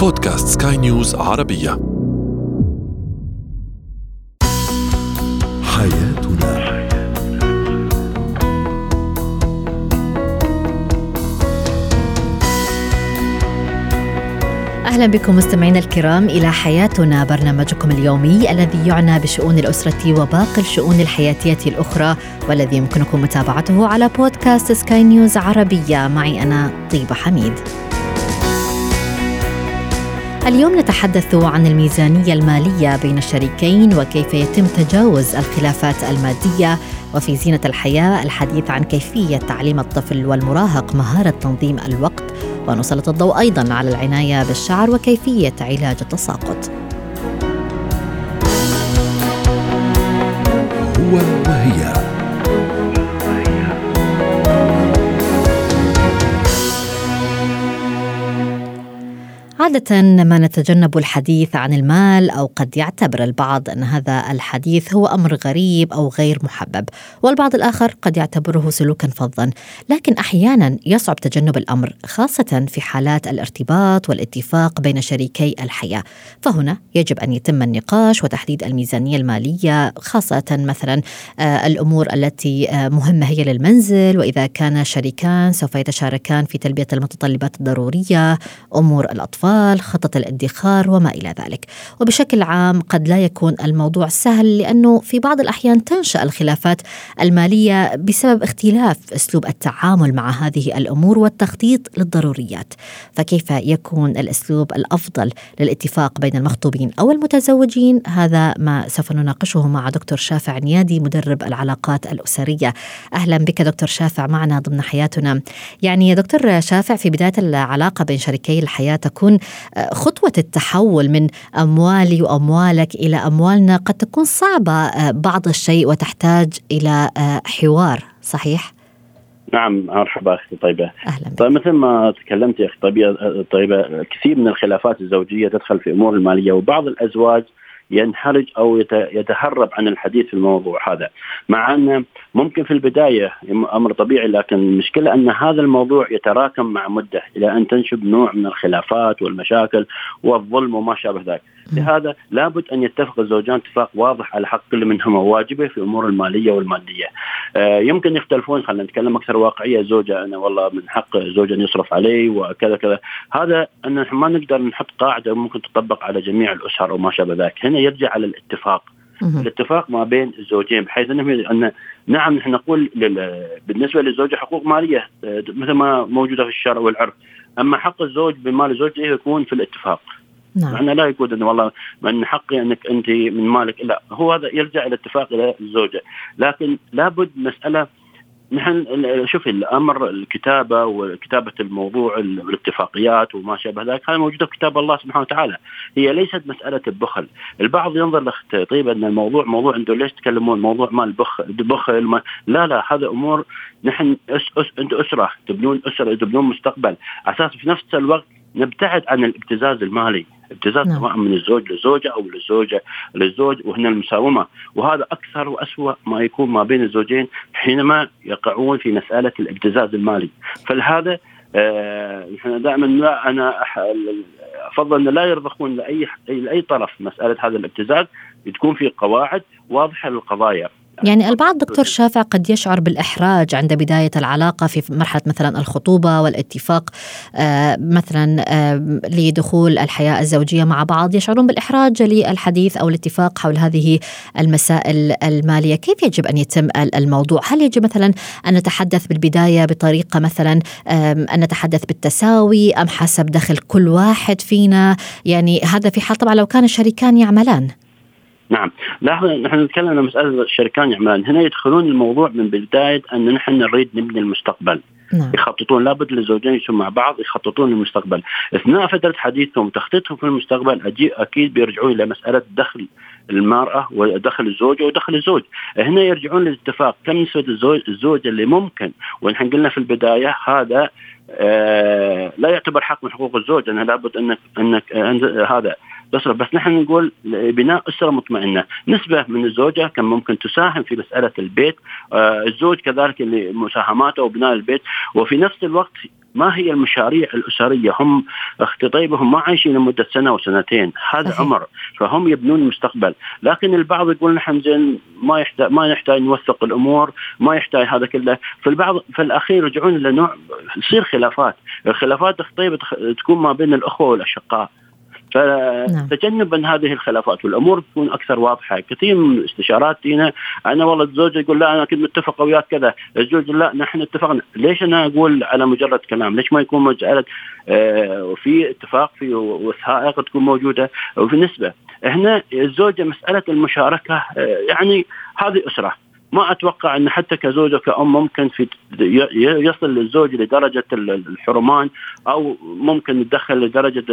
بودكاست سكاي نيوز عربية. حياتنا. أهلا بكم مستمعينا الكرام إلى حياتنا برنامجكم اليومي الذي يعنى بشؤون الأسرة وباقي الشؤون الحياتية الأخرى والذي يمكنكم متابعته على بودكاست سكاي نيوز عربية. معي أنا طيبة حميد. اليوم نتحدث عن الميزانية المالية بين الشريكين وكيف يتم تجاوز الخلافات المادية وفي زينة الحياة الحديث عن كيفية تعليم الطفل والمراهق مهارة تنظيم الوقت ونسلط الضوء أيضا على العناية بالشعر وكيفية علاج التساقط. هو وهي عادة ما نتجنب الحديث عن المال أو قد يعتبر البعض أن هذا الحديث هو أمر غريب أو غير محبب، والبعض الآخر قد يعتبره سلوكا فظا، لكن أحيانا يصعب تجنب الأمر خاصة في حالات الارتباط والاتفاق بين شريكي الحياة، فهنا يجب أن يتم النقاش وتحديد الميزانية المالية خاصة مثلا آه، الأمور التي آه، مهمة هي للمنزل وإذا كان شريكان سوف يتشاركان في تلبية المتطلبات الضرورية، أمور الأطفال. الأطفال خطط الادخار وما إلى ذلك. وبشكل عام قد لا يكون الموضوع سهل لأنه في بعض الأحيان تنشأ الخلافات المالية بسبب اختلاف أسلوب التعامل مع هذه الأمور والتخطيط للضروريات. فكيف يكون الأسلوب الأفضل للاتفاق بين المخطوبين أو المتزوجين؟ هذا ما سوف نناقشه مع دكتور شافع نيادي مدرب العلاقات الأسرية. أهلا بك دكتور شافع معنا ضمن حياتنا. يعني يا دكتور شافع في بداية العلاقة بين شريكي الحياة تكون خطوة التحول من أموالي وأموالك إلى أموالنا قد تكون صعبة آه، بعض الشيء وتحتاج إلى آه، حوار صحيح؟ نعم مرحبا أختي طيبة أهلا طيب مثل ما تكلمت يا أختي طيبة طيبة كثير من الخلافات الزوجية تدخل في أمور المالية وبعض الأزواج ينحرج أو يتهرب عن الحديث في الموضوع هذا مع أن ممكن في البداية أمر طبيعي لكن المشكلة أن هذا الموضوع يتراكم مع مدة إلى أن تنشب نوع من الخلافات والمشاكل والظلم وما شابه ذلك لهذا لابد أن يتفق الزوجان اتفاق واضح على حق كل منهما واجبة في الأمور المالية والمادية. آه يمكن يختلفون خلينا نتكلم أكثر واقعية زوجة أنا والله من حق زوجي أن يصرف علي وكذا كذا هذا أن ما نقدر نحط قاعدة ممكن تطبق على جميع الأسر وما شابه ذلك، هنا يرجع على الاتفاق. الاتفاق ما بين الزوجين بحيث انه ان نعم نحن نقول بالنسبة للزوجة حقوق مالية آه، مثل ما موجودة في الشرع والعرف. أما حق الزوج بمال زوجته يكون في الاتفاق. نعم. معنى لا يقول إنه والله من حقي إنك أنت من مالك لا. هو هذا يرجع إلى اتفاق إلى الزوجة. لكن لابد مسألة نحن شوفي الأمر الكتابة وكتابة الموضوع الاتفاقيات وما شابه ذلك هذا موجودة في كتاب الله سبحانه وتعالى. هي ليست مسألة البخل. البعض ينظر لاخت طيب أن الموضوع موضوع أنتم ليش تكلمون موضوع مال بخل بخل ما لا لا هذا أمور نحن أس أس أنتم أسرة تبنون أسرة تبنون مستقبل. أساس في نفس الوقت نبتعد عن الابتزاز المالي. ابتزاز نعم. سواء من الزوج للزوجة أو للزوجة للزوج وهنا المساومة. وهذا أكثر وأسوأ ما يكون ما بين الزوجين حينما يقعون في مسألة الابتزاز المالي. فلهذا آه نحن دائما لا أنا أفضل أن لا يرضخون لأي لأي طرف مسألة هذا الابتزاز تكون في قواعد واضحة للقضايا. يعني البعض دكتور شافع قد يشعر بالإحراج عند بداية العلاقة في مرحلة مثلا الخطوبة والاتفاق آه مثلا لدخول الحياة الزوجية مع بعض يشعرون بالإحراج للحديث أو الاتفاق حول هذه المسائل المالية. كيف يجب أن يتم الموضوع؟ هل يجب مثلا أن نتحدث بالبداية بطريقة مثلا أن نتحدث بالتساوي أم حسب دخل كل واحد فينا؟ يعني هذا في حال طبعا لو كان الشريكان يعملان. نعم. لاحظ نحن نتكلم عن مسألة الشركان يعملان هنا يدخلون الموضوع من بداية أن نحن نريد نبني المستقبل. نعم. يخططون لابد للزوجين يكونوا مع بعض يخططون للمستقبل. اثناء فترة حديثهم وتخطيطهم في المستقبل أكيد بيرجعون إلى مسألة دخل المرأة ودخل الزوجة ودخل الزوج. هنا يرجعون للاتفاق. كم نسبه الزوج الزوجه اللي ممكن؟ ونحن قلنا في البداية هذا آه لا يعتبر حق من حقوق الزوج انه لابد انك انك آه هذا تصرف بس نحن نقول بناء أسرة مطمئنة. نسبة من الزوجة كان ممكن تساهم في مسألة البيت. آه الزوج كذلك اللي مساهماته وبناء البيت. وفي نفس الوقت ما هي المشاريع الأسرية؟ هم أختي طيبه هم ما عايشين لمدة سنة وسنتين. هذا صحيح. عمر. فهم يبنون المستقبل لكن البعض يقول نحن زين ما يحتاج ما نحتاج نوثق الأمور ما يحتاج هذا كله. في البعض في الاخير يرجعون لنوع يصير خلافات. الخلافات طيبه تكون ما بين الأخوة والأشقاء. فتجنبا نعم. هذه الخلافات والأمور تكون أكثر واضحة، كثير من الاستشارات تينا أنا والله الزوج يقول لا أنا كنت متفق وياك كذا، الزوج لا نحن اتفقنا، ليش أنا أقول على مجرد كلام؟ ليش ما يكون مسألة آه في اتفاق في وثائق تكون موجودة؟ وفي نسبة، هنا الزوجة مسألة المشاركة آه يعني هذه أسرة. ما أتوقع إن حتى كزوج وكأم ممكن في يصل الزوج لدرجة الحرمان أو ممكن يتدخل لدرجة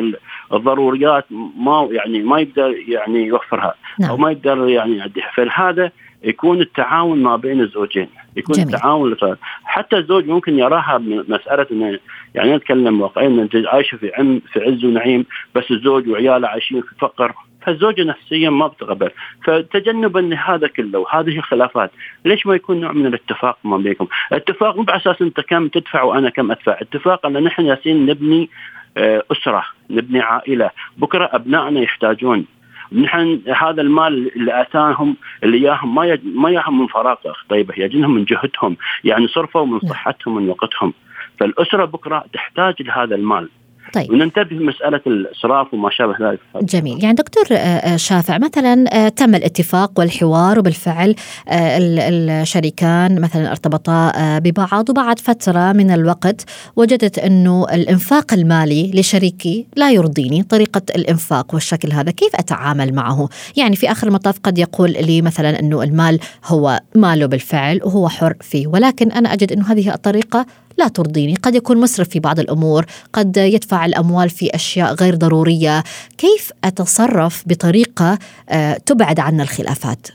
الضروريات ما يعني ما يقدر يعني يوفرها نعم. أو ما يقدر يعني يعديها فهذا يكون التعاون ما بين الزوجين يكون جميل. التعاون حتى الزوج ممكن يراها مسألة انه يعني نتكلم واقعيا عايشة في عم في عز ونعيم بس الزوج وعياله عايشين في فقر فالزوجة نفسيا ما بتقبل فتجنبا لهذا كله وهذه الخلافات ليش ما يكون نوع من الاتفاق ما بينكم؟ الاتفاق مو على أساس أنت كم تدفع وأنا كم أدفع. اتفاق أن نحن ياسين نبني آه، أسرة نبني عائلة. بكرة أبنائنا يحتاجون. نحن هذا المال اللي آتاهم اللي إياهم ما يج... ما ياهم من فراغ اخ طيبة يجيهم من جهدهم. يعني صرفوا من. صحتهم من وقتهم. فالأسرة بكرة تحتاج لهذا المال. طيب. وننتبه مسألة الإسراف وما شابه ذلك. جميل. يعني دكتور آه، آه، شافع مثلا آه، تم الاتفاق والحوار وبالفعل الشريكان مثلا ارتبطا ببعض وبعد فترة من الوقت وجدت أنه الإنفاق المالي لشريكي لا يرضيني طريقة الإنفاق والشكل هذا كيف أتعامل معه؟ يعني في آخر المطاف قد يقول لي مثلا أنه المال هو ماله بالفعل وهو حر فيه ولكن أنا أجد أنه هذه الطريقة لا ترضيني. قد يكون مسرف في بعض الأمور قد يدفع الأموال في أشياء غير ضرورية. كيف أتصرف بطريقة آه، تبعد عنا الخلافات؟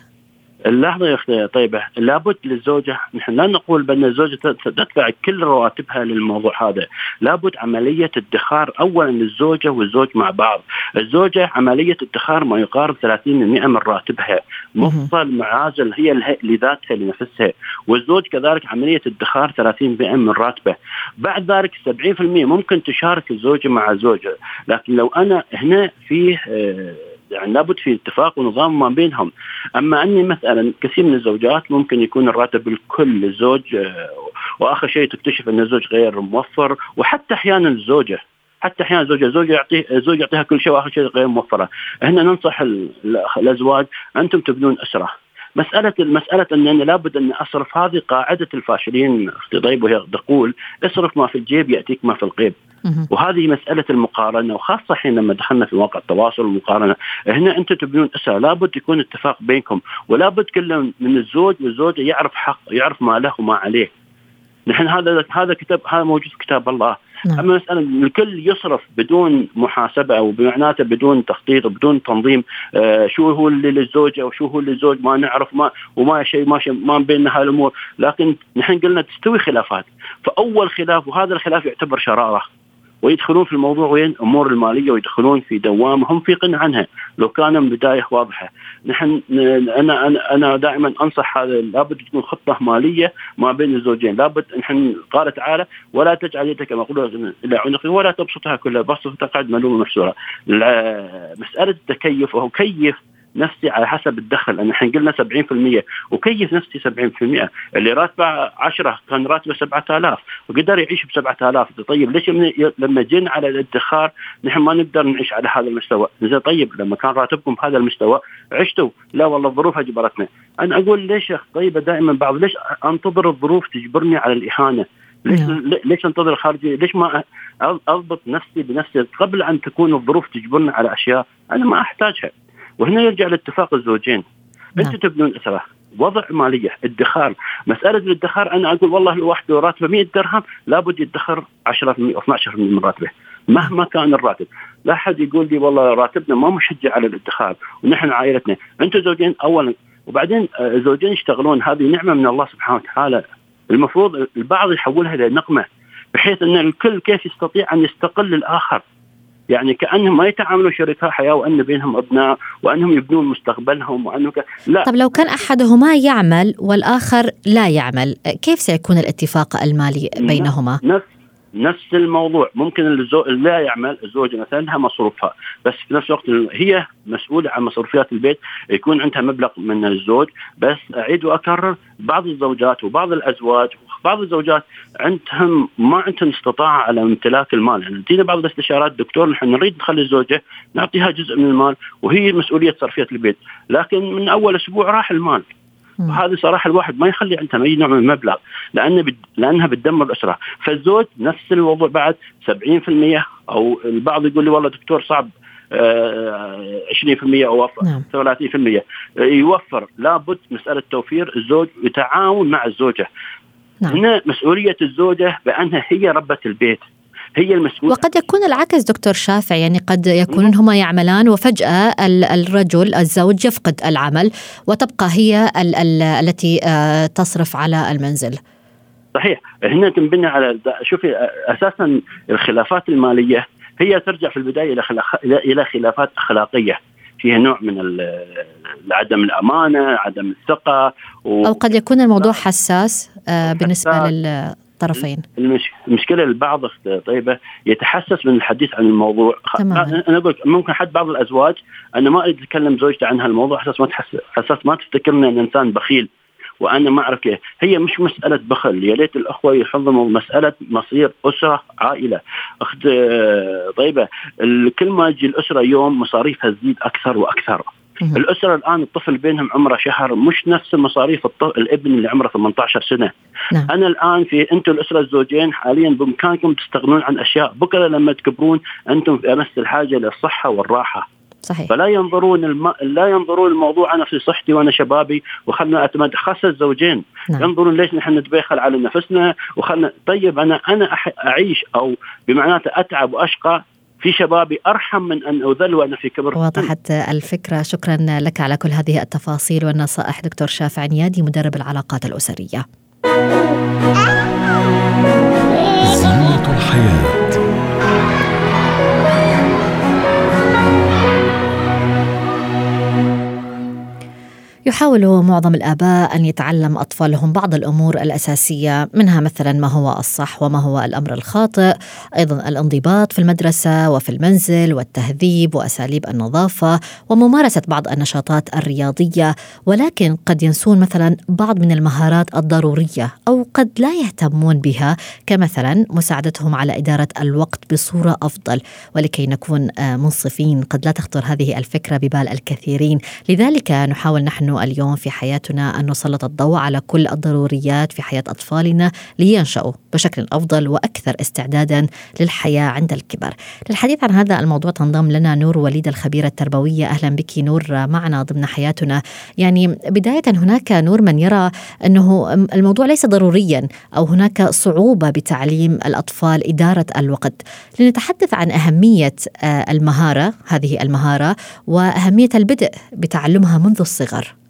اللحظة يا أختي طيبة لابد للزوجة نحن لا نقول بأن الزوجة تدفع كل رواتبها للموضوع هذا، لابد عملية ادخار اولا للزوجه والزوج مع بعض، الزوجة عملية ادخار ما يقارب 30% من راتبها، مفصل معازل هي لذاتها لنفسها، والزوج كذلك عملية ادخار 30% من راتبه، بعد ذلك 70% ممكن تشارك الزوجة مع زوجها، لكن لو أنا هنا فيه آه يعني لابد في اتفاق ونظام ما بينهم. أما أني مثلا كثير من الزوجات ممكن يكون الراتب الكل للزوج آه، وآخر شيء تكتشف أن الزوج غير موفر وحتى أحيانا الزوجة حتى أحيانا زوجها زوج يعطيه زوج يعطيها كل شيء وآخر شيء غير موفرة. هنا ننصح الأزواج أنتم تبنون أسرة. مسألة المسألة أن أنا لابد أن أصرف هذه قاعدة الفاشلين أختي ضيب وهي تقول اصرف ما في الجيب يأتيك ما في القيب وهذه مسألة المقارنة وخاصة حين لما دخلنا في واقع التواصل والمقارنة هنا أنتم تبنون أسرة لابد يكون اتفاق بينكم ولابد كل من الزوج والزوجة يعرف حق يعرف ما له وما عليه. نحن هذا هذا كتاب هذا موجود في كتاب الله. نعم. أما مسألة الكل يصرف بدون محاسبة أو بمعناته بدون تخطيط وبدون تنظيم آه شو هو اللي للزوجه وشو هو للزوج ما نعرف ما وما شيء ما شيء ما بيننا هالامور لكن نحن قلنا تستوي خلافات. فأول خلاف وهذا الخلاف يعتبر شرارة. ويدخلون في الموضوع وين امور المالية ويدخلون في دوامه هم في قنع عنها. لو كان من بدايه واضحة. نحن أنا أنا أنا دائما أنصح هذا لابد تكون خطة مالية ما بين الزوجين. لابد نحن قال تعالى ولا تجعل يدك مغلولة إلى عنقك ولا تبسطها كلها بسط تقعد ملومة محسوره مسألة التكيف وهو كيف نفسي على حسب الدخل أنا الحين قلنا 70% وكيف نفسي 70% اللي راتبه 10 كان راتبه 7000 وقدر يعيش ب 7000 طيب ليش لما جينا على الادخار نحن ما نقدر نعيش على هذا المستوى؟ زين طيب لما كان راتبكم بهذا المستوى عشتوا. لا والله الظروف اجبرتنا أنا أقول ليش يا طيبة دائما بعض ليش أنتظر الظروف تجبرني على الإهانة؟ ليش نعم. ليش أنتظر الخارجية؟ ليش ما أضبط نفسي بنفسي؟ قبل أن تكون الظروف تجبرني على أشياء أنا ما أحتاجها. وهنا يرجع لاتفاق الزوجين. نعم. أنتم تبنون أسرة. وضع مالية ادخار. مسألة الادخار أنا أقول والله الواحد راتبه 100 درهم لابد يدخر 10% أو 12% من راتبه. مهما كان الراتب. لا أحد يقول لي والله راتبنا ما مشجع على الادخار ونحن عائلتنا. أنتم زوجين اولا. وبعدين الزوجين آه، يشتغلون. هذه نعمة من الله سبحانه وتعالى. المفروض البعض يحولها إلى نقمة بحيث أن الكل كيف يستطيع أن يستقل الآخر. يعني كأنهم ما يتعاملوا شركاء حياة وأن بينهم أبناء وأنهم يبنون مستقبلهم وانه ك... لا. طب لو كان أحدهما يعمل والآخر لا يعمل كيف سيكون الاتفاق المالي بينهما؟ نفس نفس الموضوع. ممكن الزوج لا يعمل الزوجه مثلا لها مصروفها. بس في نفس الوقت هي مسؤولة عن مصروفيات البيت يكون عندها مبلغ من الزوج. بس أعيد وأكرر بعض الزوجات وبعض الأزواج بعض الزوجات عندهم ما عندهم استطاعة على امتلاك المال. يعني تجينا بعض الاستشارات دكتور نحن نريد نخلي الزوجه نعطيها جزء من المال وهي مسؤولية صرفية البيت لكن من أول أسبوع راح المال. وهذه صراحة الواحد ما يخلي عندها أي نوع من المبلغ لأن بد... لأنها بتدمر الاسره فالزوج نفس الموضوع بعد 70% أو البعض يقول لي والله دكتور صعب 20% أو نعم. 30% يوفر لابد مسألة توفير الزوج يتعاون مع الزوجة. نعم. هنا مسؤولية الزوجة بأنها هي ربة البيت. هي المسؤولة. وقد يكون العكس دكتور شافع يعني قد يكونون هما يعملان وفجأة الرجل الزوج يفقد العمل وتبقى هي ال ال التي آه، تصرف على المنزل. صحيح. هنا تنبني على شوفي أساسا الخلافات المالية هي ترجع في البداية إلى إلى خلافات أخلاقية. فيها نوع من عدم الأمانة، عدم الثقة و... أو قد يكون الموضوع حساس آه، بالنسبة لل الطرفين المشكلة البعض طيبة يتحسس من الحديث عن الموضوع. تماما. أنا أقول ممكن حد بعض الأزواج أنا ما اريد أتكلم زوجتي عن هالموضوع حساس ما تحس حساس ما تفتكرني أن إنسان بخيل. أعرف كيف هي مش مسألة بخل يا ليت الأخوة يحضنوا مسألة مصير أسرة عائلة. أخت طيبة كل ما تجي الأسرة يوم مصاريفها تزيد أكثر وأكثر. الأسرة الآن الطفل بينهم عمره شهر مش نفس مصاريف الابن اللي عمره 18 سنة. نعم. أنا الآن في أنتم الأسرة الزوجين حاليا بإمكانكم تستغنون عن أشياء بكرة لما تكبرون أنتم في أمس الحاجة للصحة والراحة. صحيح. فلا ينظرون الم... لا ينظرون الموضوع أنا في صحتي وأنا شبابي وخلنا اعتمد خاصة الزوجين. نعم. ينظرون ليش نحن نتبخل على نفسنا وخلنا طيب أنا أنا أح... أعيش أو بمعناته أتعب وأشقى في شبابي أرحم من أن أذل وأنا في كبر. وضحت الفكرة. شكرا لك على كل هذه التفاصيل والنصائح دكتور شافع نيادي مدرب العلاقات الأسرية. زينة الحياة. يحاول معظم الآباء أن يتعلم أطفالهم بعض الأمور الأساسية منها مثلا ما هو الصح وما هو الأمر الخاطئ أيضا الانضباط في المدرسة وفي المنزل والتهذيب وأساليب النظافة وممارسة بعض النشاطات الرياضية ولكن قد ينسون مثلا بعض من المهارات الضرورية أو قد لا يهتمون بها كمثلا مساعدتهم على إدارة الوقت بصورة أفضل ولكي نكون منصفين. قد لا تخطر هذه الفكرة ببال الكثيرين. لذلك نحاول نحن اليوم في حياتنا أن نسلط الضوء على كل الضروريات في حياة أطفالنا لينشأوا بشكل أفضل وأكثر استعدادا للحياة عند الكبر. للحديث عن هذا الموضوع تنضم لنا نور وليد الخبيرة التربوية. أهلا بك نور معنا ضمن حياتنا. يعني بداية هناك نور من يرى أنه الموضوع ليس ضروريا أو هناك صعوبة بتعليم الأطفال إدارة الوقت. لنتحدث عن أهمية آه، المهارة هذه المهارة وأهمية البدء بتعلمها منذ الصغر.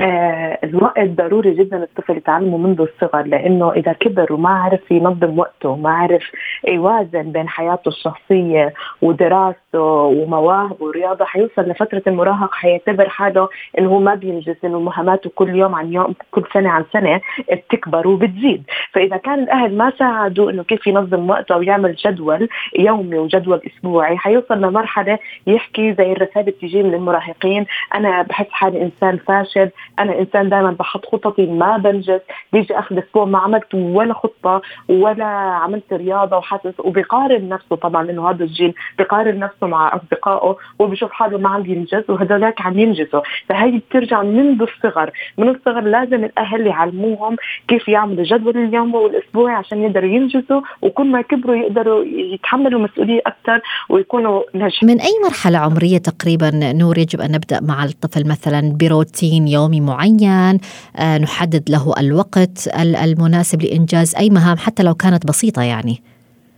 الوقت ضروري جدا الطفل يتعلمه منذ الصغر لأنه إذا كبر وما عرف ينظم وقته ما عرف يوازن بين حياته الشخصية ودراسته ومواهبه ورياضة حيوصل لفترة المراهقة حيعتبر حاله إنه هو ما بينجز إنه مهاماته كل يوم عن يوم كل سنة عن سنة بتكبر وبتزيد. فإذا كان الأهل ما ساعدوا إنه كيف ينظم وقته أو يعمل جدول يومي وجدول أسبوعي حيوصل لمرحلة يحكي زي الرسائل بتيجي من المراهقين أنا بحس حالي إنسان فاشل أنا إنسان دائما بحط خططي ما بنجز بيجي آخر أسبوع ما عملت ولا خطة ولا عملت رياضة وحاسس وبيقارن نفسه طبعا لأنه هذا الجيل بيقارن نفسه مع أصدقائه وبشوف حاله ما عم ينجز وهذولاك عم ينجزوا. فهي بترجع منذ الصغر من الصغر لازم الأهل يعلموهم كيف يعملوا جدول اليومي والاسبوعي عشان يقدروا ينجزوا وكل ما كبروا يقدروا يتحملوا مسؤولية أكثر ويكونوا ناجحين. من أي مرحلة عمرية تقريبا نور يجب أن نبدأ مع الطفل مثلا بروتين يومي معين آه، نحدد له الوقت المناسب لإنجاز أي مهام حتى لو كانت بسيطة يعني.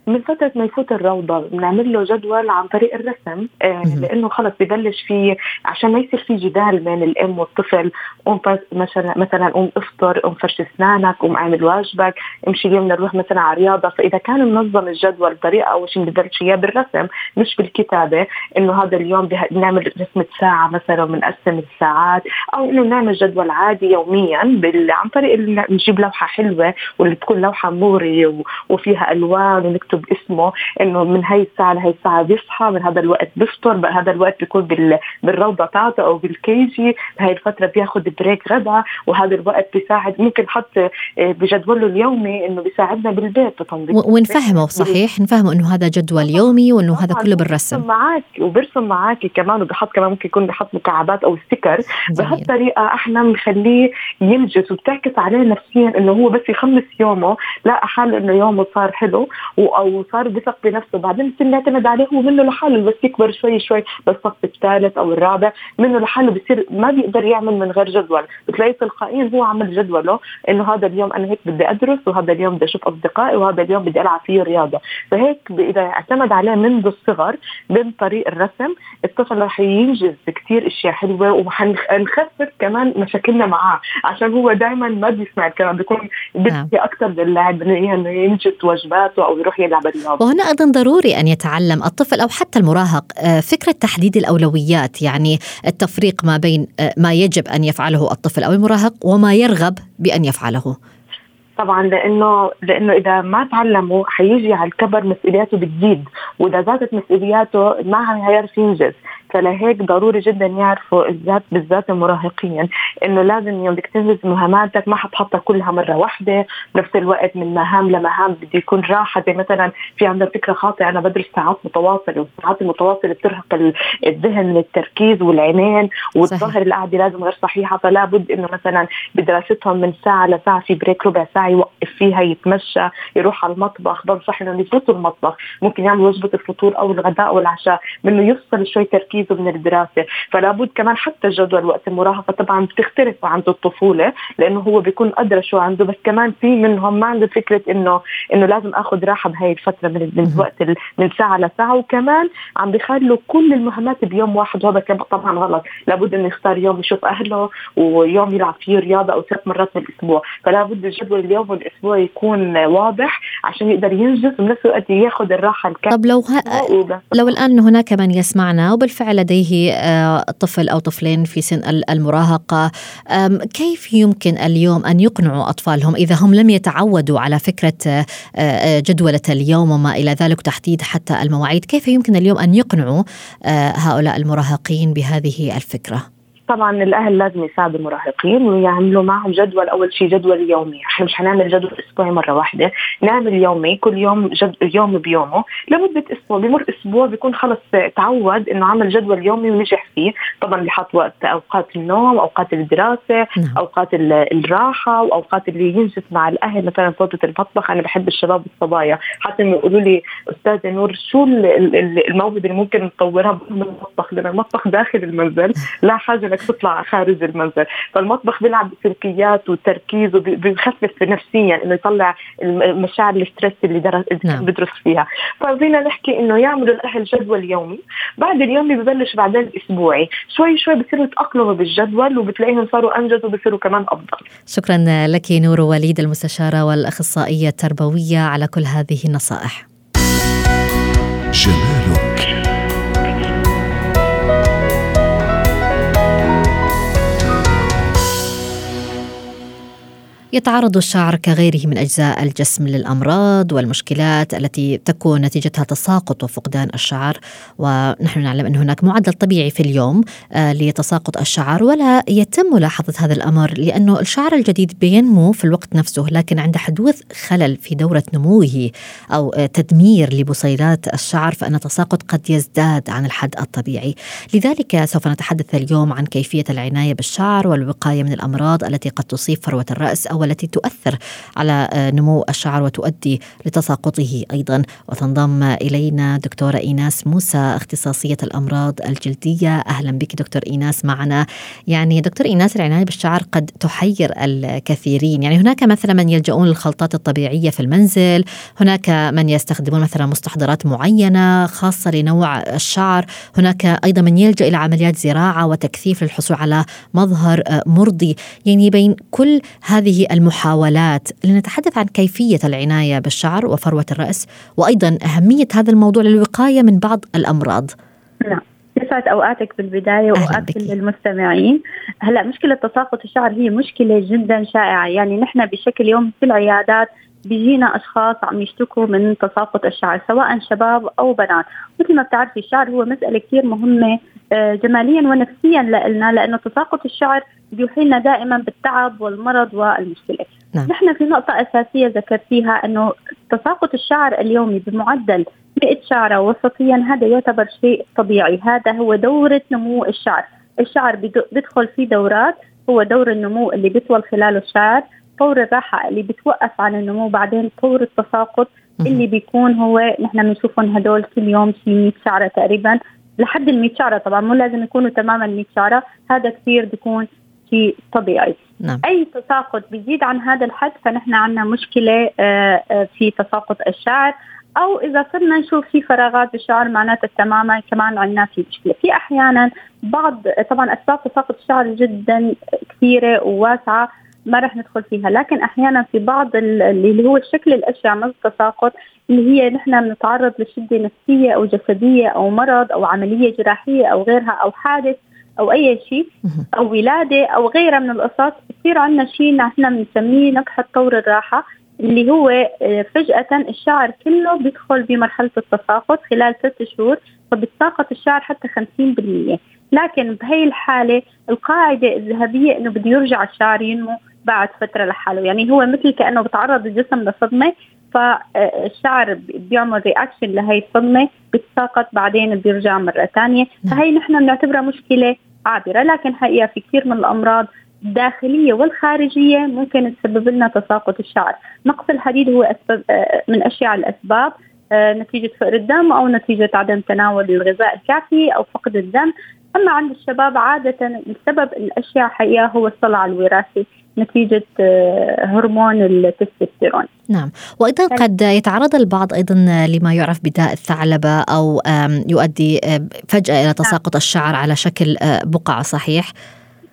من فترة ما يفوت الروضة بنعمل له جدول عن طريق الرسم آه لأنه خلص ببلش في عشان ما يصير في جدال بين الأم والطفل قوم مثلا مثلا قوم افطر قوم فرش اسنانك قوم اعمل واجبك امشي اليوم نروح مثلا على رياضه فإذا كان منظم الجدول بطريقة أول شيء ببلش إياه بالرسم مش بالكتابة إنه هذا اليوم بنعمل رسمة ساعة مثلا وبنقسم الساعات أو إنه نعمل جدول عادي يوميا عن طريق نجيب لوحة حلوة واللي تكون لوحة مغرية وفيها ألوان ونكتب اسمه إنه من هاي الساعة لهي الساعة بيصحى من هذا الوقت بيفطر بهذا الوقت بيكون بالروضة تاعته أو بال KG بهاي الفترة بياخذ break غدا وهذا الوقت بيساعد. ممكن حط آه، بجدوله اليومي إنه بيساعدنا بالبيت. بتنظيم ونفهمه صحيح؟ نفهمه إنه هذا جدول يومي وإنه هذا كله بالرسم. معك وبرسم معك كمان وبحط كمان ممكن يكون بحط مكعبات أو sticker بهالطريقة إحنا بنخليه ينجز وبتعكس عليه نفسيا إنه هو بس يخلص يومه. لقى حاله إنه يومه صار حلو أو صار بثق بنفسه. بعدين بصير يعتمد عليه هو منه لحاله بس يكبر شوي شوي. بالصف الثالث أو الرابع منه لحاله بصير ما بيقدر يعمل من غير جدول. بتلاقيه تلقائيا هو عمل جدوله إنه هذا اليوم أنا هيك بدي أدرس وهذا اليوم بدي أشوف أصدقائي وهذا اليوم بدي ألعب فيه رياضة. فهيك إذا اعتمد عليه منذ الصغر من طريق الرسم الطفل رح ينجز كثير أشياء حلوة وحنخفف كمان مشاكلنا معاه. عشان هو دائما ما بيسمع الكلام بيكون بدي نعم. أكثر للاعب إنه ينجز واجباته أو يروح يلعب رياضه وهنا أيضا ضروري أن يتعلم الطفل أو حتى المراهق آه، فكرة تحديد الأولويات يعني التفريق ما بين آه، ما يجب أن يفعله الطفل أو المراهق وما يرغب بأن يفعله. طبعا لأنه لأنه إذا ما تعلموا حيجي على الكبر مسؤولياته بتزيد. وإذا زادت مسؤولياته ما حيعرف ينجز. فلهيك ضروري جدا يعرفوا الذات بالذات المراهقين إنه لازم يوم بدك تنجز مهاماتك ما حتحطها كلها مرة واحدة بنفس الوقت من مهام لمهام بده يكون راحة. زي مثلا في عندنا فكرة خاطئة أنا بدرس ساعات متواصلة والساعات المتواصلة بترهق الذهن من التركيز والعينين والظهر القعدة لازم غير صحيحة. فلا بد إنه مثلا بدراستهم من ساعة لساعة في بريك ربع ساعة يوقف فيها يتمشى يروح على المطبخ. بنصح إنه يفوتوا المطبخ. ممكن يعمل وجبة الفطور أو الغداء والعشاء. منه يفصل شوي تركيز تركيزه من الدراسة فلا بد كمان حتى الجدول وقت المراهقة طبعا بتختلف عن الطفولة لأنه هو بيكون ادرى شو عنده بس كمان في منهم ما عنده فكرة إنه إنه لازم آخذ راحة بهي الفترة من, من الوقت من ساعة لساعة وكمان عم بيخلوا كل المهمات بيوم واحد وهذا طبعا غلط لابد إنه يختار يوم يشوف أهله ويوم يلعب فيه رياضة أو ثلاث مرات في الأسبوع فلا بد الجدول اليوم والأسبوع يكون واضح عشان يقدر ينجز وبنفس الوقت ياخذ الراحة الكامله طب لو ه... لو الآن هناك من يسمعنا وبالفعل لديه آه، طفل أو طفلين في سن المراهقة كيف يمكن اليوم أن يقنعوا أطفالهم إذا هم لم يتعودوا على فكرة آه، آه، جدولة اليوم وما إلى ذلك تحديد حتى المواعيد كيف يمكن اليوم أن يقنعوا هؤلاء المراهقين بهذه الفكرة؟ طبعا الأهل لازم يساعدوا المراهقين ويعملوا معهم جدول أول شيء جدول يومي، إحنا مش حنعمل جدول أسبوعي مرة واحدة، نعمل يومي كل يوم جد يوم بيومه. لمدة أسبوع، بمر أسبوع بيكون خلص تعود إنه عمل جدول يومي ونجح فيه، طبعا بحط وقت أوقات النوم، أوقات الدراسة، نعم. أوقات الراحة وأوقات اللي ينجز مع الأهل. مثلا فوتة المطبخ، أنا بحب الشباب والصبايا، حتى يقولوا لي أستاذة نور شو الموهبة اللي ممكن نطورها بالمطبخ؟ لأن المطبخ داخل المنزل لا حاجة بدك تطلع خارج المنزل. فالمطبخ بيلعب بسلوكيات وتركيز وبيخفف نفسيا إنه يطلع المشاعر الستريس اللي درس نعم. بدرس فيها. ففينا نحكي إنه يعملوا الأهل جدول يومي. بعد اليومي ببلش بعدين الاسبوعي شوي شوي بصيروا يتأقلموا بالجدول وبتلاقيهم صاروا أنجز وبصيروا كمان أفضل. شكرا لك نور وليد المستشارة والأخصائية التربوية على كل هذه النصائح. جمالك يتعرض الشعر كغيره من أجزاء الجسم للأمراض والمشكلات التي تكون نتيجتها تساقط وفقدان الشعر. ونحن نعلم أن هناك معدل طبيعي في اليوم آه، لتساقط الشعر ولا يتم ملاحظة هذا الأمر لأنه الشعر الجديد بينمو في الوقت نفسه لكن عند حدوث خلل في دورة نموه أو آه، تدمير لبصيلات الشعر فإن التساقط قد يزداد عن الحد الطبيعي. لذلك سوف نتحدث اليوم عن كيفية العناية بالشعر والوقاية من الأمراض التي قد تصيب فروة الرأس أو والتي تؤثر على نمو الشعر وتؤدي لتساقطه أيضا. وتنضم إلينا دكتورة إيناس موسى اختصاصية الأمراض الجلدية. أهلا بك دكتور إيناس معنا. يعني دكتور إيناس العناية بالشعر قد تحير الكثيرين. يعني هناك مثلا من يلجؤون للخلطات الطبيعية في المنزل هناك من يستخدمون مثلا مستحضرات معينة خاصة لنوع الشعر هناك أيضا من يلجأ إلى عمليات زراعة وتكثيف للحصول على مظهر مرضي. يعني بين كل هذه المحاولات لنتحدث عن كيفية العناية بالشعر وفروة الرأس وأيضا أهمية هذا الموضوع للوقاية من بعض الأمراض. نعم. يسعد أوقاتك بالبداية واوقات كل المستمعين هلأ مشكلة تساقط الشعر هي مشكلة جدا شائعة. يعني نحن بشكل يوم في العيادات بيجينا أشخاص عم يشتكوا من تساقط الشعر سواء شباب أو بنات. مثل ما بتعرفي الشعر هو مسألة كثير مهمة آه، جماليا ونفسيا لنا لأنه تساقط الشعر بيوحينا دائما بالتعب والمرض والمشكلة. نعم. نحن في نقطة أساسية ذكرتيها إنه تساقط الشعر اليومي بمعدل 100 شعره وسطيا هذا يعتبر شيء طبيعي. هذا هو دوره نمو الشعر. الشعر بيدخل في دورات. هو دور النمو اللي بيطول خلاله الشعر. طور الراحة اللي بتوقف عن النمو. بعدين طور التساقط اللي بيكون هو نحن بنشوفهم هدول كل يوم في 100 شعرة تقريبا. لحد ال 100 شعرة طبعا مو لازم يكونوا تماما 100 شعرة. هذا كثير بيكون شيء طبيعي. نعم. أي تساقط بيزيد عن هذا الحد فنحن عندنا مشكلة آه، آه، في تساقط الشعر. أو إذا صرنا نشوف في فراغات بالشعر معناتها تماما كمان عندنا في مشكلة. في أحيانا بعض طبعا أسباب تساقط الشعر جدا كثيرة وواسعة ما رح ندخل فيها. لكن أحيانا في بعض اللي هو الشكل الاشع من التساقط اللي هي نحن بنتعرض لشدة نفسية أو جسدية أو مرض أو عملية جراحية أو غيرها أو حادث أو أي شيء أو ولادة أو غيرها من القصص بصير عندنا شيء نحن بنسميه نكحة طور الراحة. اللي هو آه، فجأة الشعر كله بيدخل بمرحلة التساقط خلال ست شهور فبتساقط الشعر حتى 50% لكن بهي الحالة القاعدة الذهبية إنه بده يرجع الشعر ينمو بعد فترة لحاله. يعني هو مثل كأنه بتعرض الجسم لصدمة فالشعر بيعمل رياكشن لهي الصدمة بتساقط بعدين بيرجع مرة ثانية نعم. فهي نحن بنعتبرها مشكلة عابرة لكن حقيقة في كثير من الأمراض الداخلية والخارجية ممكن تسبب لنا تساقط الشعر، نقص الحديد هو أسباب من أشياء الأسباب آه، نتيجة فقر الدم أو نتيجة عدم تناول الغذاء الكافي أو فقد الدم، أما عند الشباب عادة السبب الأشياء حقيقه هو الصلع الوراثي نتيجة آه، هرمون التستوستيرون نعم وأيضا قد يتعرض البعض أيضا لما يعرف بداء الثعلبة أو يؤدي آه، فجأة إلى. تساقط الشعر على شكل آه، بقع صحيح؟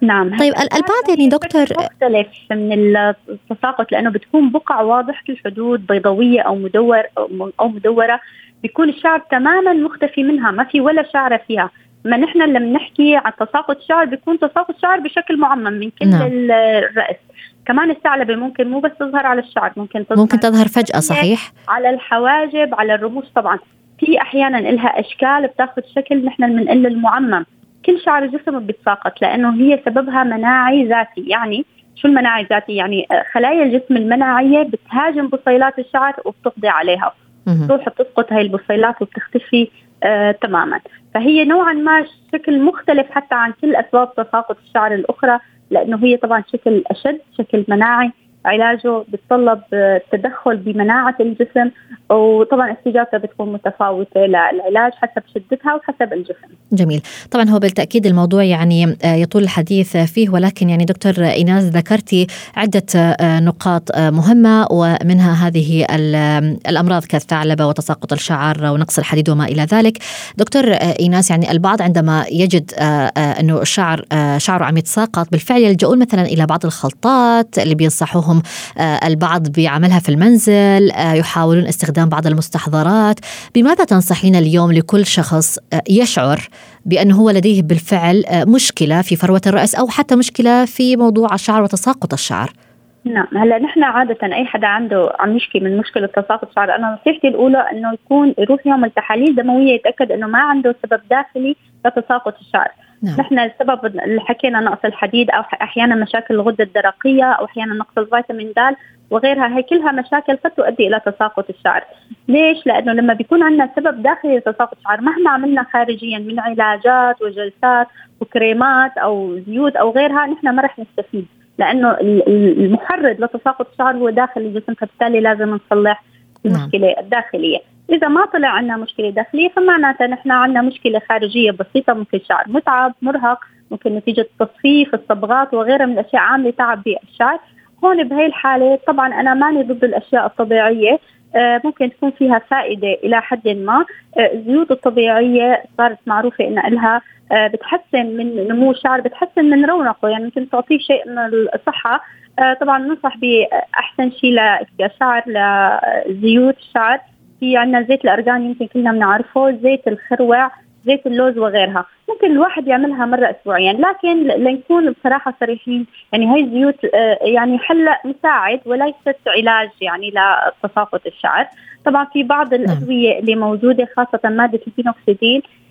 نعم. طيب البعض يعني دكتور مختلف من التساقط لأنه بتكون بقع واضحة الحدود بيضاويه أو مدور أو مدورة بيكون الشعر تماما مختفي منها ما في ولا شعره فيها. ما نحن لما نحكي عن تساقط شعر بيكون تساقط شعر بشكل معمم من كل نعم. الرأس. كمان الثعلبة ممكن مو بس تظهر على الشعر ممكن تظهر ممكن تظهر فجأة صحيح؟ على الحواجب على الرموش طبعا. في أحيانا لها أشكال بتاخذ شكل نحن بنقول المعمم. كل شعر الجسم بيتساقط لأنه هي سببها مناعي ذاتي. يعني شو المناعي الذاتي يعني خلايا الجسم المناعية بتهاجم بصيلات الشعر وبتقضي عليها. بتروح بتسقط هاي البصيلات وبتختفي آه تماما. فهي نوعا ما شكل مختلف حتى عن كل أسباب تساقط الشعر الأخرى لأنه هي طبعا شكل أشد شكل مناعي. علاجه بتطلب تدخل بمناعة الجسم وطبعا استجابته بتكون متفاوتة للعلاج حسب شدتها وحسب الجسم. جميل. طبعا هو بالتأكيد الموضوع يعني آه، يطول الحديث فيه ولكن يعني دكتور إيناس ذكرتي عدة آه، نقاط آه، مهمة ومنها هذه الأمراض كالثعلبة وتساقط الشعر ونقص الحديد وما إلى ذلك. دكتور إيناس يعني البعض عندما يجد أنه الشعر شعره عم يتساقط بالفعل يلجؤون مثلا إلى بعض الخلطات اللي بينصحوهم منهم آه، البعض بيعملها في المنزل آه، يحاولون استخدام بعض المستحضرات. بماذا تنصحين اليوم لكل شخص آه، يشعر بأنه هو لديه بالفعل مشكلة في فروة الرأس أو حتى مشكلة في موضوع الشعر وتساقط الشعر؟ نعم هلا نحن عادة أي حدا عنده عم يشكي من مشكلة تساقط شعر أنا نصيحتي الأولى إنه يكون يروح يعمل تحاليل دموية يتأكد إنه ما عنده سبب داخلي لتساقط الشعر. نعم. نحن السبب اللي حكينا نقص الحديد أو أحيانا مشاكل الغدة الدرقية أو أحيانا نقص الفيتامين د وغيرها هي كلها مشاكل قد تؤدي إلى تساقط الشعر. ليش؟ لأنه لما بيكون عندنا سبب داخلي لتساقط الشعر مهما عملنا خارجيا من علاجات وجلسات وكريمات أو زيوت أو غيرها نحن ما رح نستفيد. لأنه المحرض لتساقط الشعر هو داخل الجسم فبالتالي لازم نصلح نعم. المشكلة نعم. الداخلية إذا ما طلع عندنا مشكلة داخلية فمعناتها نحن عندنا مشكلة خارجية بسيطة. ممكن شعر متعب مرهق ممكن نتيجة تصفيف الصبغات وغيرها من الأشياء عاملة تعب بالشعر. هون بهي الحالة طبعا أنا ماني ضد الأشياء الطبيعية. آه، ممكن تكون فيها فائدة إلى حد ما. آه، الزيوت الطبيعية صارت معروفة إن لها آه، بتحسن من نمو الشعر بتحسن من رونقه. يعني ممكن تعطيه شيء من الصحة. طبعا ننصح بأحسن شيء للشعر لزيوت الشعر. في عندنا زيت الأرجان يمكن كلنا بنعرفه زيت الخروع زيت اللوز وغيرها ممكن الواحد يعملها مرة أسبوعيا لكن لنكون بصراحة صريحين يعني هاي الزيوت آه، يعني حل مساعد وليست علاج يعني لتساقط الشعر طبعا في بعض نعم. الأدوية اللي موجودة خاصة مادة المينوكسيديل آه،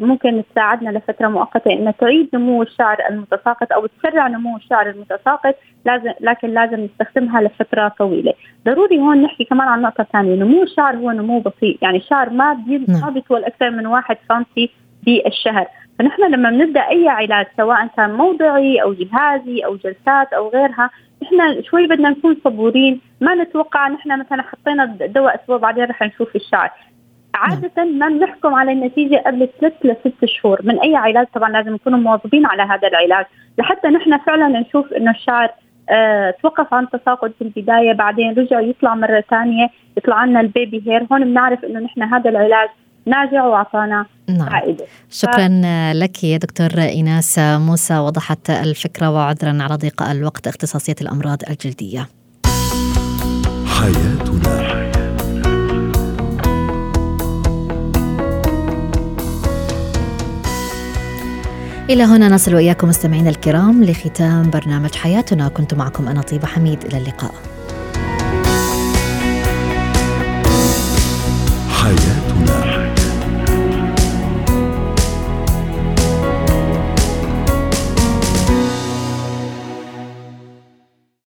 ممكن تساعدنا لفترة مؤقتة. أن تعيد نمو الشعر المتساقط أو تسرع نمو الشعر المتساقط لازم لكن لازم نستخدمها لفترة طويلة. ضروري هون نحكي كمان عن نقطة ثانية. نمو الشعر هو نمو بطيء يعني الشعر ما نعم. ما بيطول أكثر من واحد سنتي بالشهر فنحن لما بنبدأ أي علاج سواء كان موضعي أو جهازي أو جلسات أو غيرها نحن شوي بدنا نكون صبورين. ما نتوقع نحن مثلا حطينا الدواء أسبوع بعدين رح نشوف الشعر. عادة ما بنحكم على النتيجة قبل ثلاث لست شهور. من أي علاج طبعا لازم نكون مواظبين على هذا العلاج. لحتى نحن فعلا نشوف إنه الشعر أه توقف عن تساقط في البداية بعدين رجع يطلع مرة ثانية يطلع لنا البيبي هير هون بنعرف إنه نحن هذا العلاج ناجع وأعطانا نعم. فائدة. شكرا ف... لك يا دكتور إيناس موسى. وضحت الفكرة وعذرا على ضيق الوقت اختصاصية الأمراض الجلدية. حياتنا. إلى هنا نصل وإياكم مستمعينا الكرام لختام برنامج حياتنا. كنت معكم أنا طيبة حميد. إلى اللقاء.